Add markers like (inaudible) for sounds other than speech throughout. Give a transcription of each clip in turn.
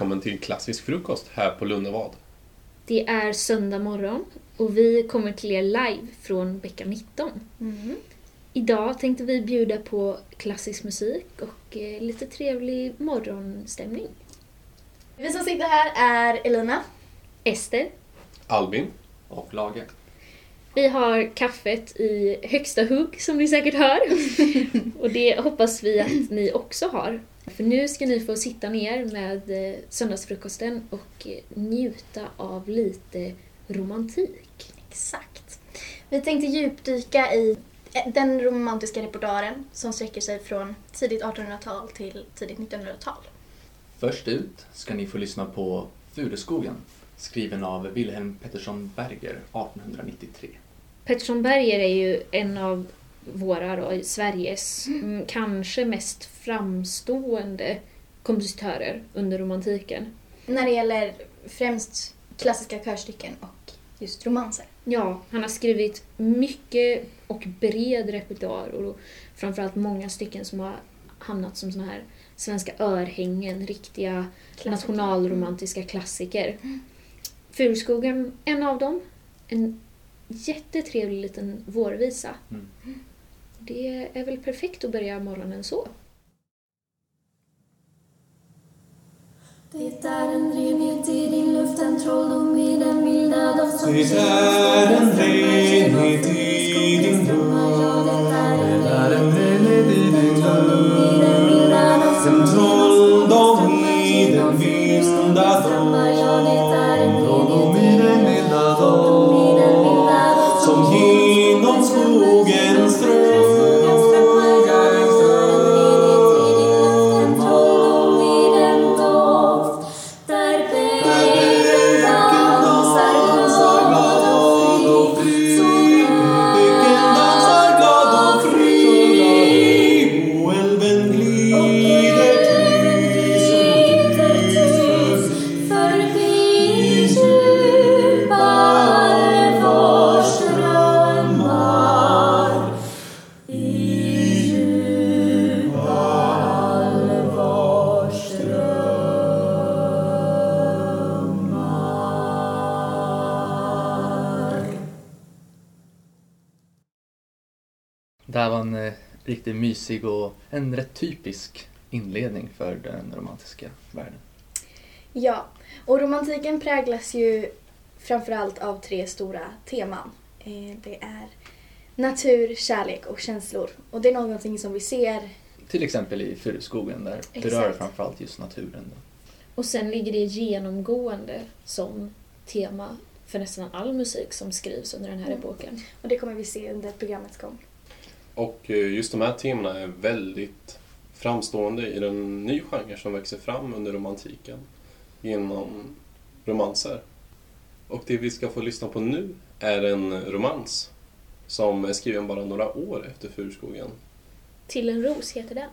välkommen till Klassisk frukost här på Lunnevad. Det är söndag morgon och vi kommer till er live från Bäcka 19. Mm. Idag tänkte vi bjuda på klassisk musik och eh, lite trevlig morgonstämning. Vi som sitter här är Elina. Ester, Albin, och Lage. vi har kaffet i högsta hugg som ni säkert hör. (laughs) och det hoppas vi att ni också har. För nu ska ni få sitta ner med eh, söndagsfrukosten och eh, njuta av lite romantik. Exakt. Vi tänkte djupdyka i eh, den romantiska repertoaren som sträcker sig från tidigt 1800-tal till tidigt 1900-tal. Först ut ska ni få lyssna på Furuskogen, skriven av Wilhelm Pettersson Berger 1893. Pettersson Berger är ju en av våra, då, Sveriges, mm, kanske mest framstående kompositörer under romantiken. När det gäller främst klassiska körstycken och just romanser. Ja, han har skrivit mycket och bred repertoar och framförallt många stycken som har hamnat som såna här svenska örhängen, riktiga Klassiker. nationalromantiska klassiker. Furuskogen, en av dem. En jättetrevlig liten vårvisa. Mm. Det är väl perfekt att börja morgonen så. Det är en renhet i din luft, en trolldom i den milda doft som Det är en renhet i din luft. Riktigt mysig och en rätt typisk inledning för den romantiska världen. Ja, och romantiken präglas ju framförallt av tre stora teman. Eh, Det är natur, kärlek och känslor. Och det är någonting som vi ser Till exempel i Furuskogen där Exakt. berör framförallt just naturen. Då. Och sen ligger det genomgående som tema för nästan all musik som skrivs under den här Mm. epoken. och det kommer vi se under programmets gång. Och eh, just de här temana är väldigt framstående i den nya genre som växer fram under romantiken genom romanser. Och det vi ska få lyssna på nu är en romans som är skriven bara några år efter Furuskogen. Till en ros heter den.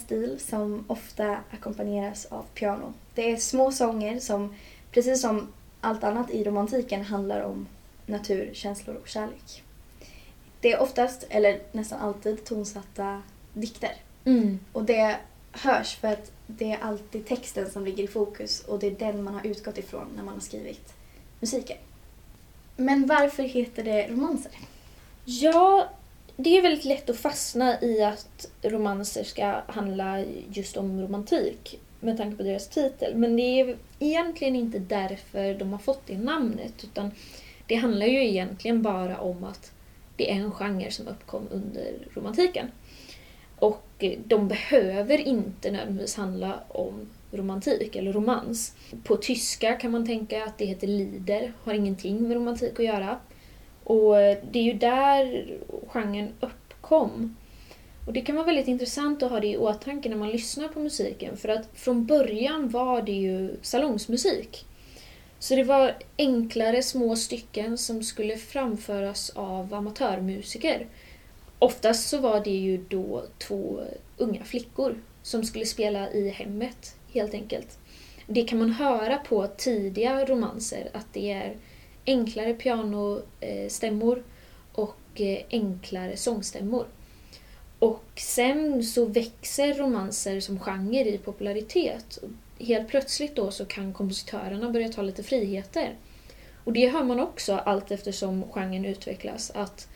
Stil som ofta ackompanjeras av piano. Det är små sånger som, precis som allt annat i romantiken, handlar om natur, känslor och kärlek. Det är oftast, eller nästan alltid, tonsatta dikter. Mm. Och det hörs för att det är alltid texten som ligger i fokus och det är den man har utgått ifrån när man har skrivit musiken. Men varför heter det romanser? Ja, det är väldigt lätt att fastna i att romanser ska handla just om romantik med tanke på deras titel. Men det är egentligen inte därför de har fått det namnet utan det handlar ju egentligen bara om att det är en genre som uppkom under romantiken. Och de behöver inte nödvändigtvis handla om romantik eller romans. På tyska kan man tänka att det heter lider, har ingenting med romantik att göra. Och det är ju där genren uppkom. Och det kan vara väldigt intressant att ha det i åtanke när man lyssnar på musiken för att från början var det ju salongsmusik. Så det var enklare små stycken som skulle framföras av amatörmusiker. Oftast så var det ju då två unga flickor som skulle spela i hemmet, helt enkelt. Det kan man höra på tidiga romanser, att det är enklare pianostämmor och eh, enklare sångstämmor. Och sen så växer romanser som genre i popularitet. Helt plötsligt då så kan kompositörerna börja ta lite friheter. Och det hör man också allt eftersom genren utvecklas. Att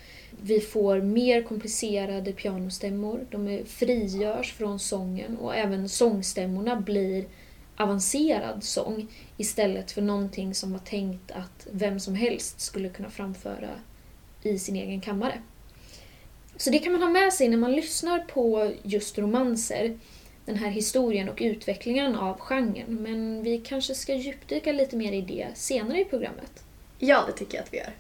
vi får mer komplicerade pianostämmor, de frigörs från sången och även sångstämmorna blir avancerad sång istället för någonting som var tänkt att vem som helst skulle kunna framföra i sin egen kammare. Så det kan man ha med sig när man lyssnar på just romanser, den här historien och utvecklingen av genren. Men vi kanske ska djupdyka lite mer i det senare i programmet. Ja, det tycker jag att vi gör.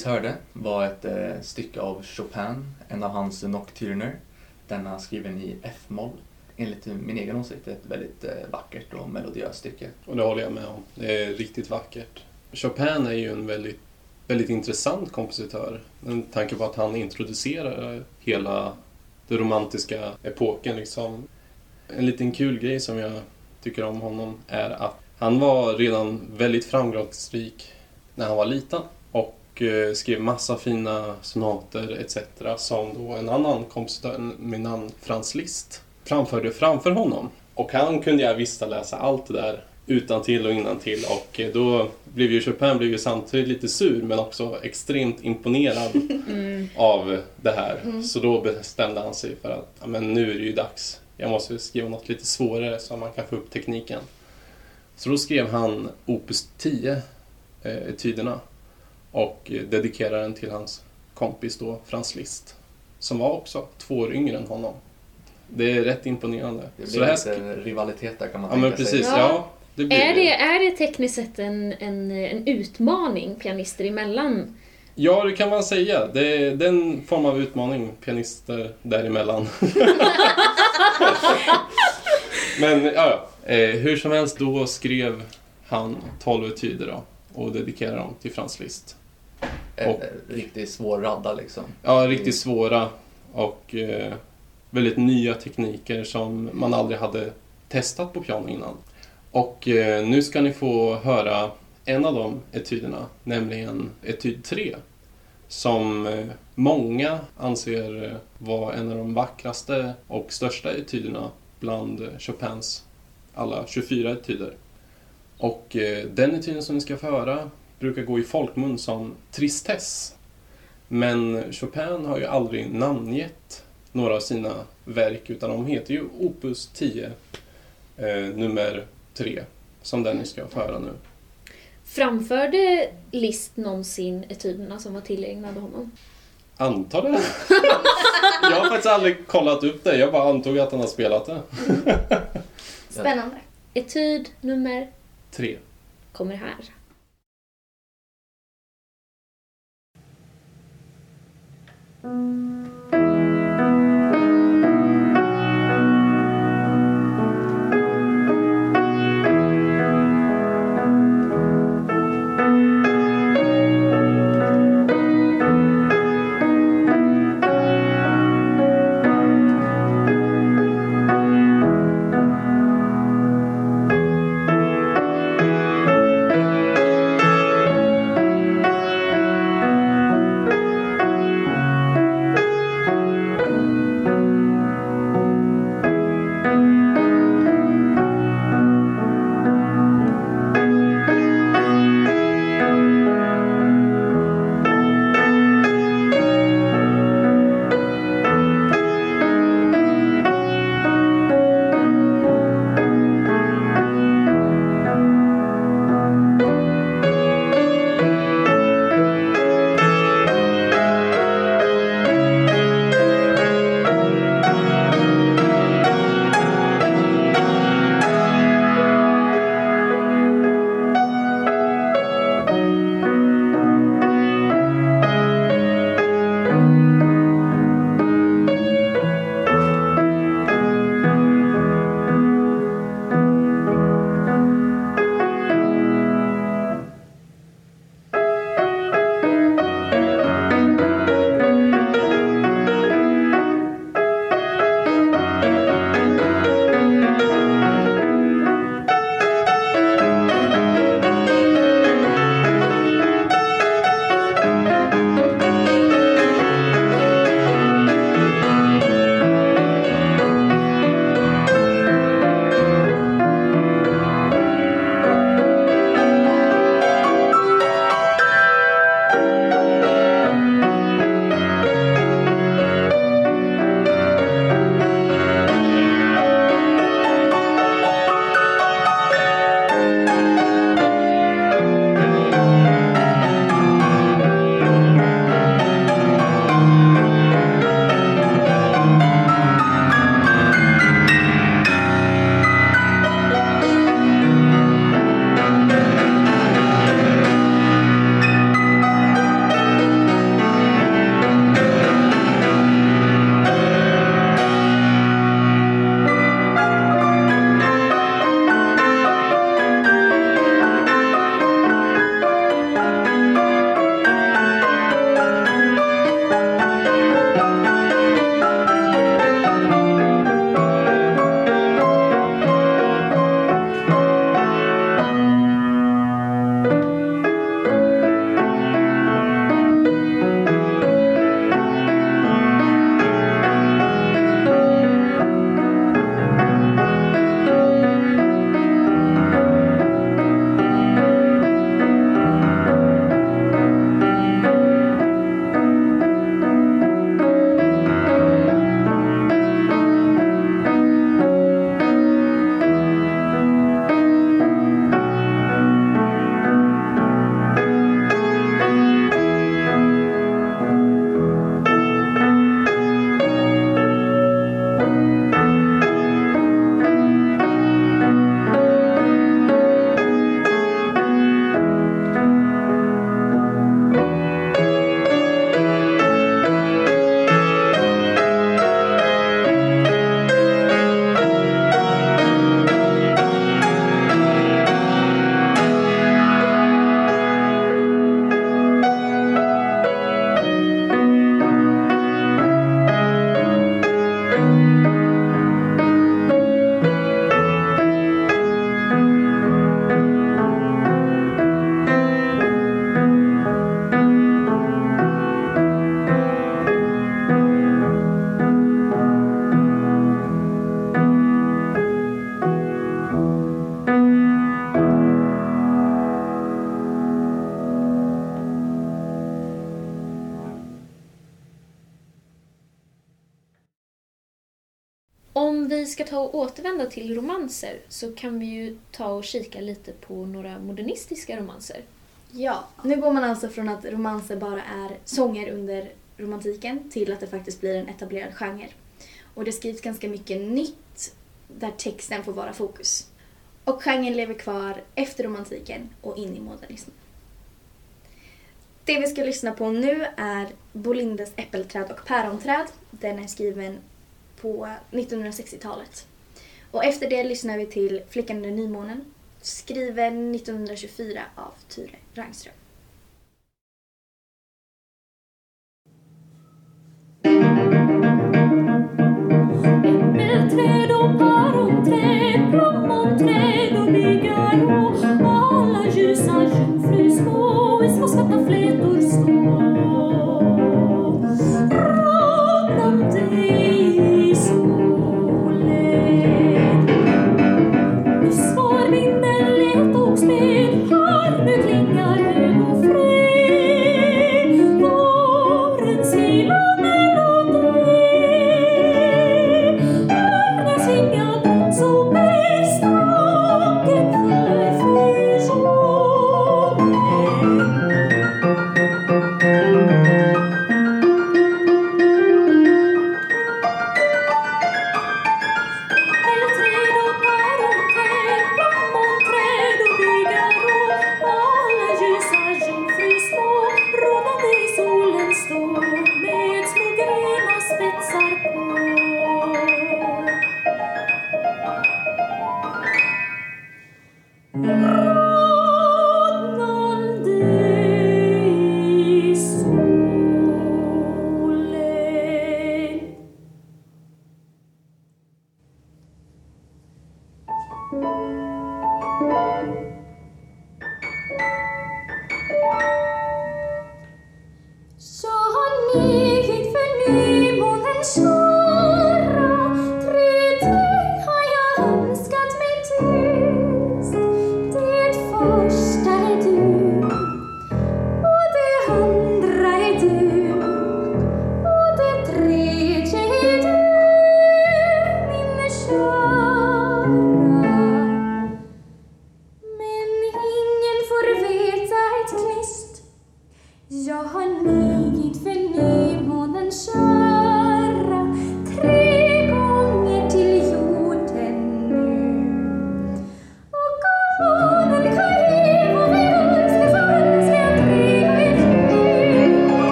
Precis hörde var ett eh, stycke av Chopin, en av hans nocturner. Denna skriven i F-moll. Enligt min egen åsikt ett väldigt eh, vackert och melodiöst stycke. Och det håller jag med om. Det är riktigt vackert. Chopin är ju en väldigt, väldigt intressant kompositör. Med tanke på att han introducerar hela den romantiska epoken. Liksom. En liten kul grej som jag tycker om honom är att han var redan väldigt framgångsrik när han var liten. Och eh, skrev massa fina sonater etc. Som då en annan kompositör med namn Franz Liszt framförde framför honom. Och han kunde jag visst läsa allt det där utan till och innan till och eh, då blev ju Chopin blev ju samtidigt lite sur men också extremt imponerad (laughs) av det här. Så då bestämde han sig för att men nu är det ju dags. Jag måste skriva något lite svårare så man kan få upp tekniken. Så då skrev han Opus 10, eh, etyderna, och eh, dedikerade den till hans kompis då, Franz Liszt, som var också två år yngre än honom. Det är rätt imponerande. Det Så blir det här lite rivalitet där kan man Ja men tänka sig. precis, Ja. ja. det blir Är det, är det tekniskt sett en, en, en utmaning pianister emellan? Ja, det kan man säga. Det är den form av utmaning pianister däremellan. (laughs) Men ja. Eh, hur som helst, då skrev han 12 etyder då och dedikerade dem till Franz Liszt. En Och- eh, riktigt svår radda liksom. Ja, riktigt svåra och eh, väldigt nya tekniker som man aldrig hade testat på piano innan. Och eh, nu ska ni få höra en av de etyderna, nämligen etyd 3. Som eh, många anser eh, vara en av de vackraste och största etyderna bland eh, Chopins alla 24 etyder. Och eh, den etyden som ni ska få höra brukar gå i folkmun som tristess. Men Chopin har ju aldrig namngett några av sina verk utan de heter ju Opus 10 eh, nummer 3 som den ni ska få höra nu. Framförde Liszt någonsin etyderna som var tillägnade honom? Antar det? jag har faktiskt aldrig kollat upp det, jag bara antog att han har spelat det. Spännande. Etyd nummer 3. kommer här. Till romanser så kan vi ju ta och kika lite på några modernistiska romanser. Ja, nu går man alltså från att romanser bara är sånger under romantiken till att det faktiskt blir en etablerad genre. Och det skrivs ganska mycket nytt där texten får vara fokus. Och genren lever kvar efter romantiken och in i modernismen. Det vi ska lyssna på nu är Bolindes Äppelträd och päronträd. Den är skriven på 1960-talet. Och efter det lyssnar vi till Flickan under nymånen, skriven 1924 av Ture Rangström.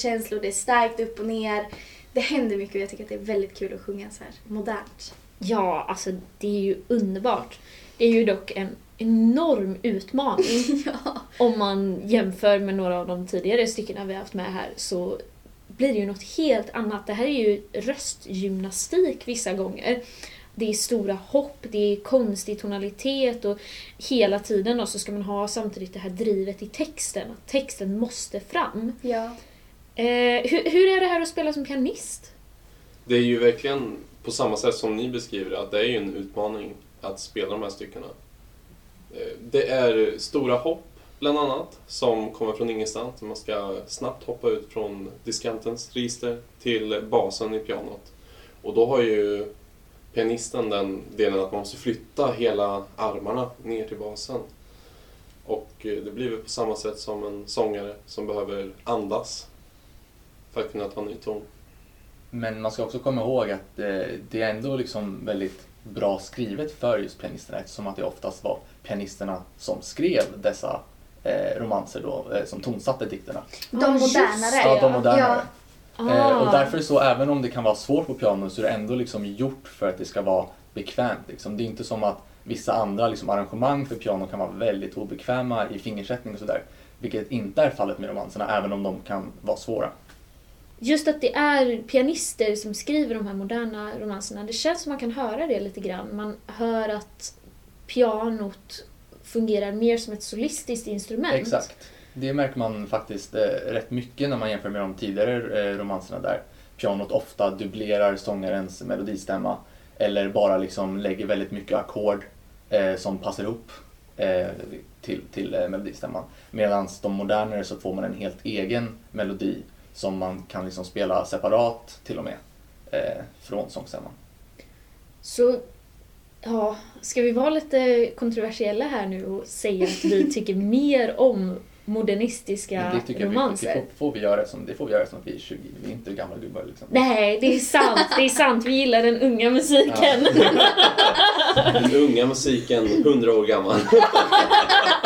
Känslor, det är starkt upp och ner. Det händer mycket och jag tycker att det är väldigt kul att sjunga så här modernt. Ja, alltså det är ju underbart. Det är ju dock en enorm utmaning. (laughs) ja. Om man jämför med några av de tidigare styckena vi har haft med här så blir det ju något helt annat. Det här är ju röstgymnastik vissa gånger. det är stora hopp, det är konstig tonalitet och hela tiden då så ska man ha samtidigt det här drivet i texten. Att texten måste fram. Ja. Eh, hur, hur är det här att spela som pianist? Det är ju verkligen på samma sätt som ni beskriver det, att det är ju en utmaning att spela de här styckena. Eh, det är stora hopp, bland annat, som kommer från ingenstans. Man ska snabbt hoppa ut från diskantens register till basen i pianot. Och då har ju pianisten den delen att man måste flytta hela armarna ner till basen. Och eh, det blir väl på samma sätt som en sångare som behöver andas för att en ny ton. Men man ska också komma ihåg att eh, det är ändå liksom väldigt bra skrivet för just pianisterna eftersom att det oftast var pianisterna som skrev dessa eh, romanser då, eh, som tonsatte dikterna. De modernare. Ja, de modernare. Ja. Eh, och Ah. därför så, även om det kan vara svårt på piano så är det ändå liksom gjort för att det ska vara bekvämt. Liksom. Det är inte som att vissa andra liksom, arrangemang för piano kan vara väldigt obekväma i fingersättning och sådär. Vilket inte är fallet med romanserna, även om de kan vara svåra. Just att det är pianister som skriver de här moderna romanserna, det känns som man kan höra det lite grann. Man hör att pianot fungerar mer som ett solistiskt instrument. Exakt. Det märker man faktiskt eh, rätt mycket när man jämför med de tidigare eh, romanserna där pianot ofta dubblerar sångarens melodistämma eller bara liksom lägger väldigt mycket ackord eh, som passar ihop eh, till, till eh, melodistämman. Medan de modernare så får man en helt egen melodi som man kan liksom spela separat till och med eh, från sångstämman. Så, ja, ska vi vara lite kontroversiella här nu och säga att vi (laughs) tycker mer om modernistiska det tycker jag vi, romanser? det får, får vi göra som, det får vi göra som att vi är 20, vi är inte gamla gubbar liksom. Nej, det är sant, det är sant. Vi gillar den unga musiken. (laughs) Den unga musiken, 100 år gammal. (laughs)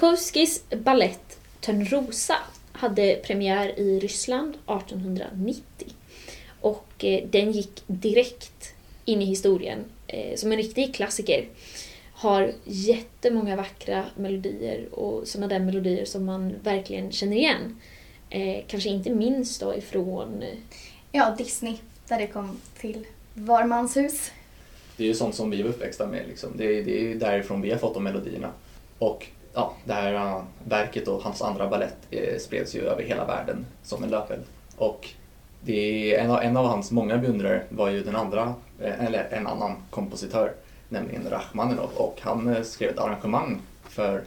Tchaikovskis ballett Törnrosa hade premiär i Ryssland 1890. Och eh, den gick direkt in i historien eh, som en riktig klassiker. Har jättemånga vackra melodier och sådana där melodier som man verkligen känner igen. Eh, kanske inte minst då ifrån Ja, Disney, där det kom till var mans hus. Det är ju sånt som vi var uppväxta med. Liksom. Det, är, det är därifrån vi har fått de melodierna. Och ja, det här uh, verket och hans andra ballett eh, spreds ju över hela världen som en löpeld. Och det en, av, en av hans många beundrare var ju den andra, eh, eller en annan kompositör, nämligen Rachmaninov. Och han eh, skrev ett arrangemang för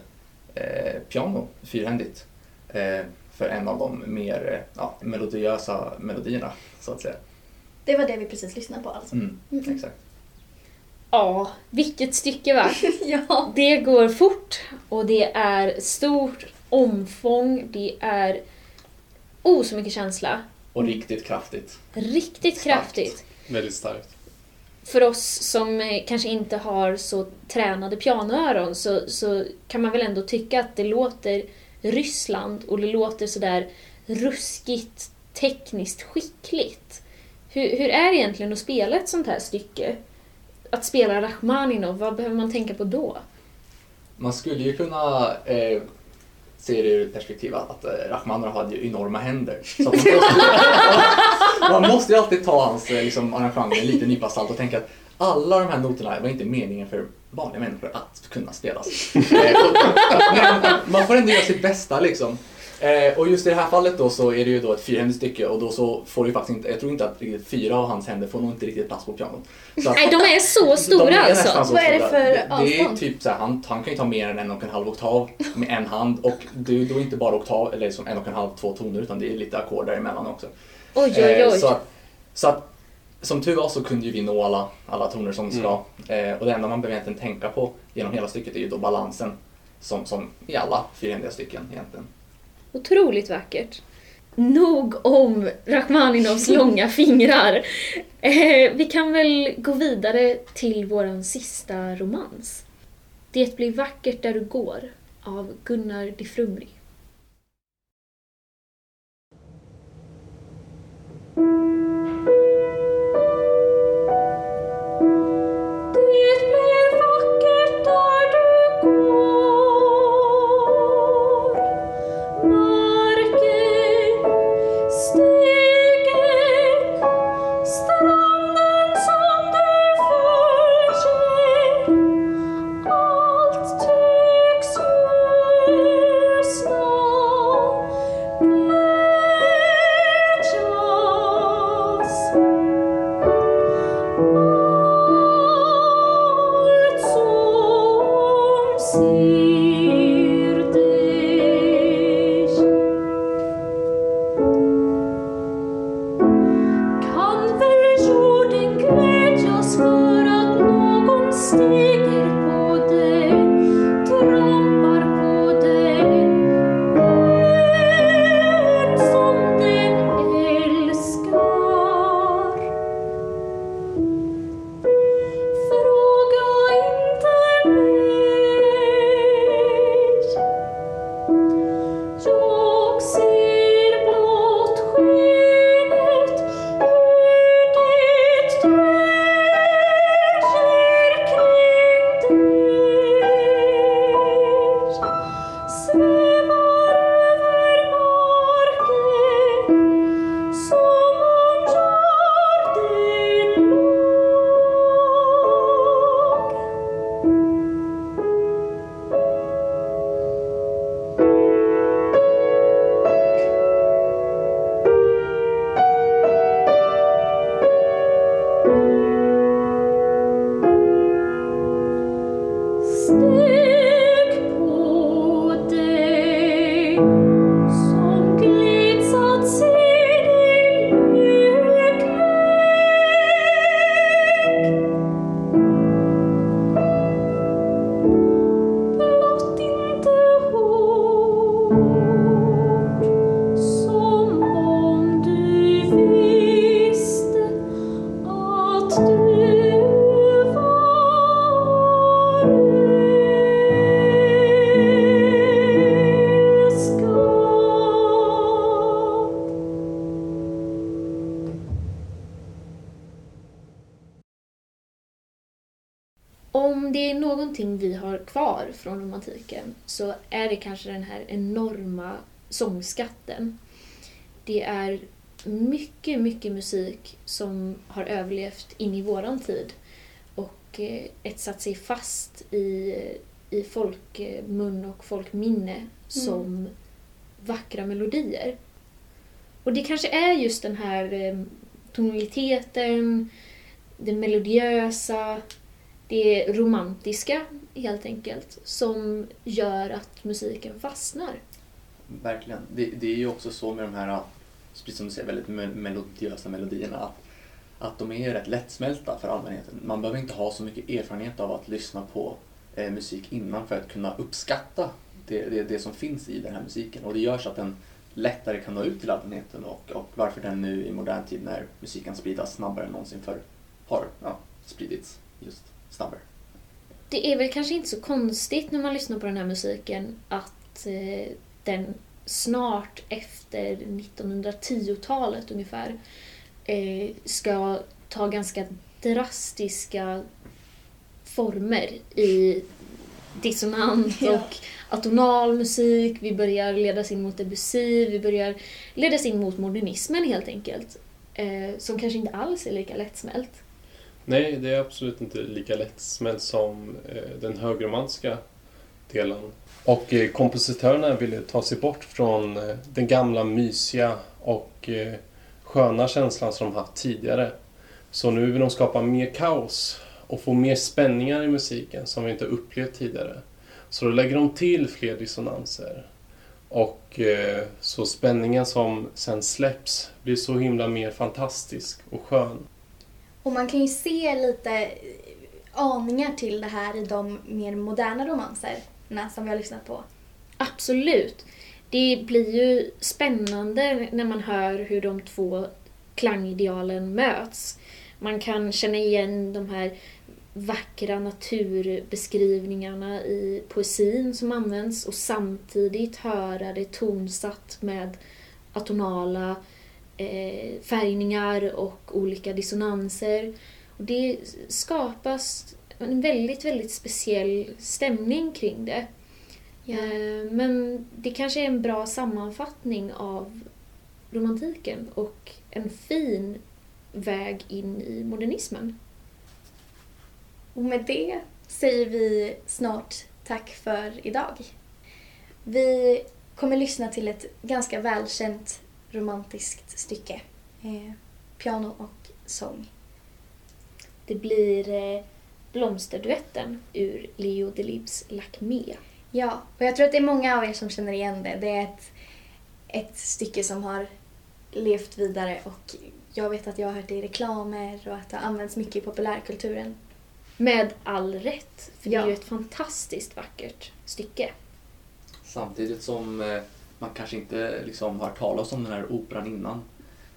eh, piano, fyrhändigt, eh, för en av de mer eh, ja, melodiösa melodierna, så att säga. Det var det vi precis lyssnade på alltså. Mm, Mhm. Exakt. Ja, vilket stycke va? (laughs) ja. Det går fort och det är stort omfång, det är oh så mycket känsla. Och riktigt kraftigt. Riktigt Starkt. kraftigt. Väldigt starkt. För oss som eh, kanske inte har så tränade pianoöron så, så kan man väl ändå tycka att det låter Ryssland och det låter sådär ruskigt tekniskt skickligt. Hur, hur är det egentligen att spela ett sånt här stycke? Att spela Rachmaninov, vad behöver man tänka på då? Man skulle ju kunna eh, se det ur perspektiv att, eh, Rachmaninoff hade ju enorma händer. Så man, (laughs) man måste ju alltid ta hans eh, liksom, arrangemang med en liten nypa salt och tänka att alla de här noterna var inte meningen för vanliga människor att kunna spelas. (laughs) Eh, man får ändå göra sitt bästa liksom. Eh, och just i det här fallet då så är det ju då ett fyrhändigt stycke och då så får ju faktiskt inte, jag tror inte att riktigt fyra av hans händer får nog inte riktigt plats på pianot. Så att- Nej, de är så de stora är alltså. nästan så Vad är det stora. för det, det är avstånd? typ så här, han, han kan ju ta mer än en och en halv oktav med en hand och är då inte bara oktav eller som en och en halv, två toner utan det är lite ackord däremellan också. Oj, oj, Eh, oj. så, att, så att som tur var så kunde ju vi nå alla, alla toner som ska. Eh, och det enda man behöver egentligen tänka på genom hela stycket är ju då balansen som, som i alla fyrhändiga stycken egentligen. Otroligt vackert. Nog om Rachmaninovs långa fingrar. Eh, vi kan väl gå vidare till våran sista romans. Det blir vackert där du går av Gunnar de Frumri. Någonting vi har kvar från romantiken så är det kanske den här enorma sångskatten. Det är mycket, mycket musik som har överlevt in i våran tid och eh, etsat sig fast i, i folkmun och folkminne som vackra melodier. Och det kanske är just den här eh, tonaliteten, det melodiösa, det romantiska helt enkelt som gör att musiken fastnar. Verkligen. Det, det är ju också så med de här, precis som du säger, väldigt melodiösa melodierna. Att, att de är rätt lättsmälta för allmänheten. Man behöver inte ha så mycket erfarenhet av att lyssna på eh, musik innan för att kunna uppskatta det, det, det som finns i den här musiken. Och det gör så att den lättare kan nå ut till allmänheten och, och varför den nu i modern tid när musiken spridas snabbare än någonsin förr har ja, spridits just snabbare. Det är väl kanske inte så konstigt när man lyssnar på den här musiken att eh, den snart efter 1910-talet ungefär eh, ska ta ganska drastiska former i dissonant Ja. och atonal musik. Vi börjar ledas in mot Debussy, vi börjar ledas in mot modernismen helt enkelt. Eh, som kanske inte alls är lika lättsmält. Nej, det är absolut inte lika lättsmält som eh, den högromantiska delen. Och eh, kompositörerna ville ta sig bort från eh, den gamla mysiga och eh, sköna känslan som de haft tidigare. Så nu vill de skapa mer kaos och få mer spänningar i musiken som vi inte upplevt tidigare. Så då lägger de till fler dissonanser. Och eh, så spänningen som sen släpps blir så himla mer fantastisk och skön. Och man kan ju se lite eh, aningar till det här i de mer moderna romanserna som vi har lyssnat på. Absolut. Det blir ju spännande när man hör hur de två klangidealen möts. Man kan känna igen de här vackra naturbeskrivningarna i poesin som används och samtidigt höra det tonsatt med atonala eh, färgningar och olika dissonanser. Och det skapas en väldigt, väldigt speciell stämning kring det. Eh, Men det kanske är en bra sammanfattning av romantiken och en fin väg in i modernismen. Och med det säger vi snart tack för idag. Vi kommer lyssna till ett ganska välkänt romantiskt stycke. Eh, piano och sång. Det blir eh, Blomsterduetten ur Leo Delibes Lakmé. Ja, och jag tror att det är många av er som känner igen det. Det är ett, ett stycke som har levt vidare och jag vet att jag har hört det i reklamer och att det har använts mycket i populärkulturen. Med all rätt, för det är Ja. ju ett fantastiskt vackert stycke. Samtidigt som eh, man kanske inte liksom har talat om den här operan innan.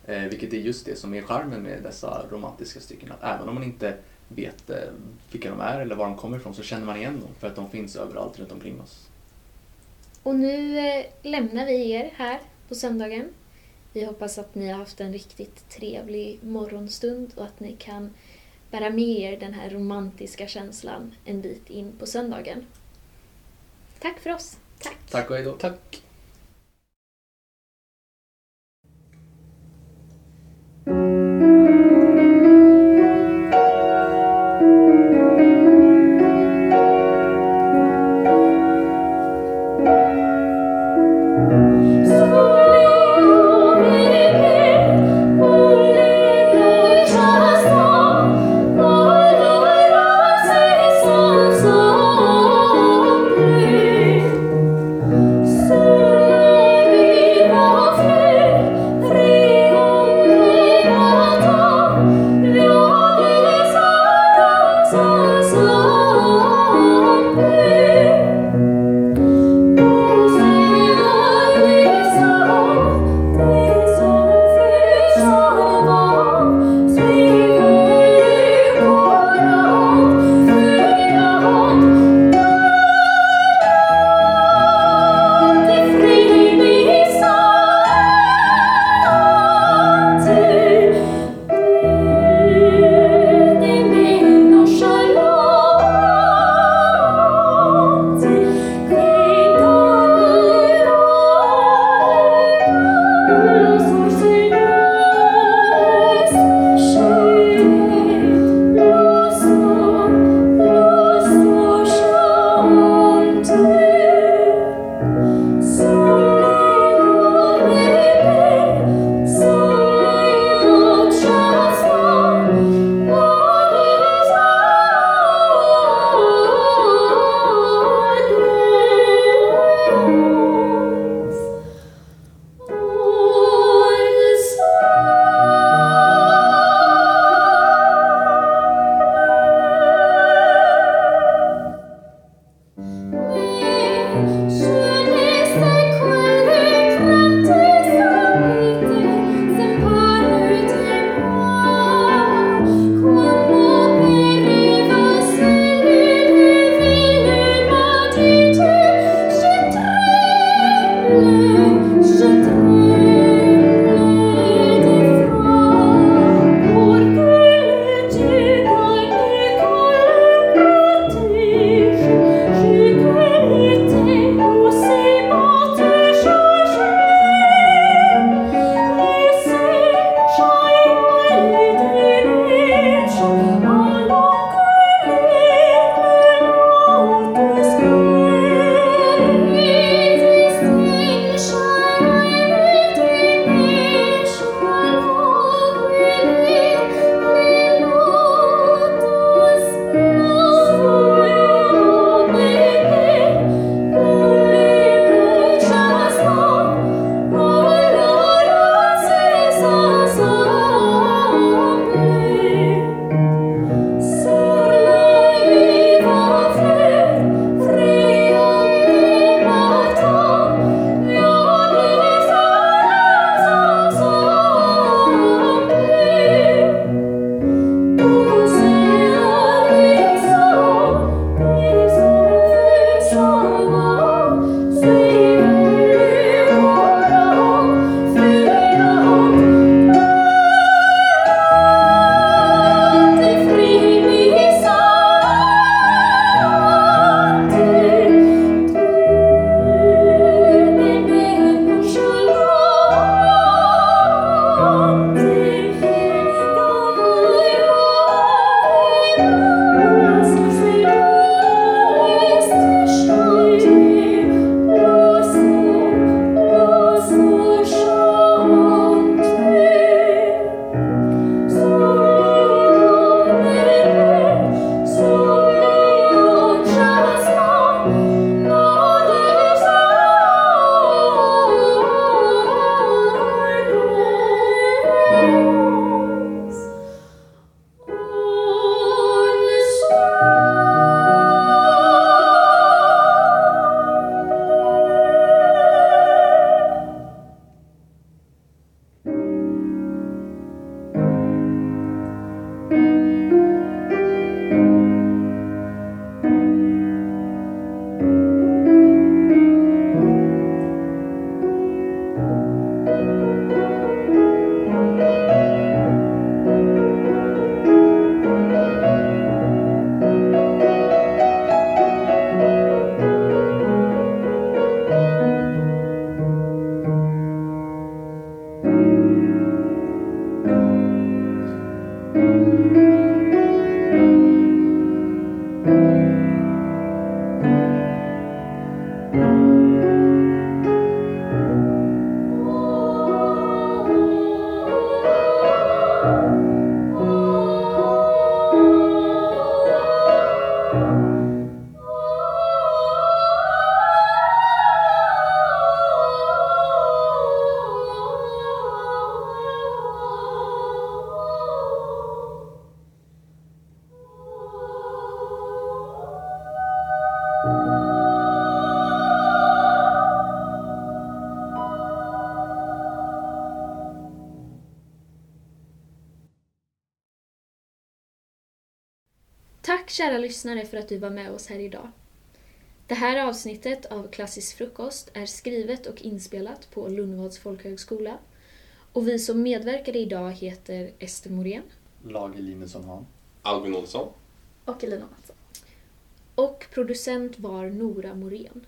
Eh, vilket är just det som är charmen med dessa romantiska stycken. Att även om man inte vet eh, vilka de är eller var de kommer ifrån så känner man igen dem för att de finns överallt runt omkring oss. Och nu eh, lämnar vi er här på söndagen. Vi hoppas att ni har haft en riktigt trevlig morgonstund och att ni kan bära med er den här romantiska känslan en bit in på söndagen. Tack för oss. Tack. Tack och hej då. Tack! Kära lyssnare för att du var med oss här idag. Det här avsnittet av Klassisk frukost är skrivet och inspelat på Lundvads folkhögskola. Och vi som medverkade idag heter Ester Morén Lage Linusson Han. Albin Olsson. Och Elina Mattsson. och producent var Nora Morén.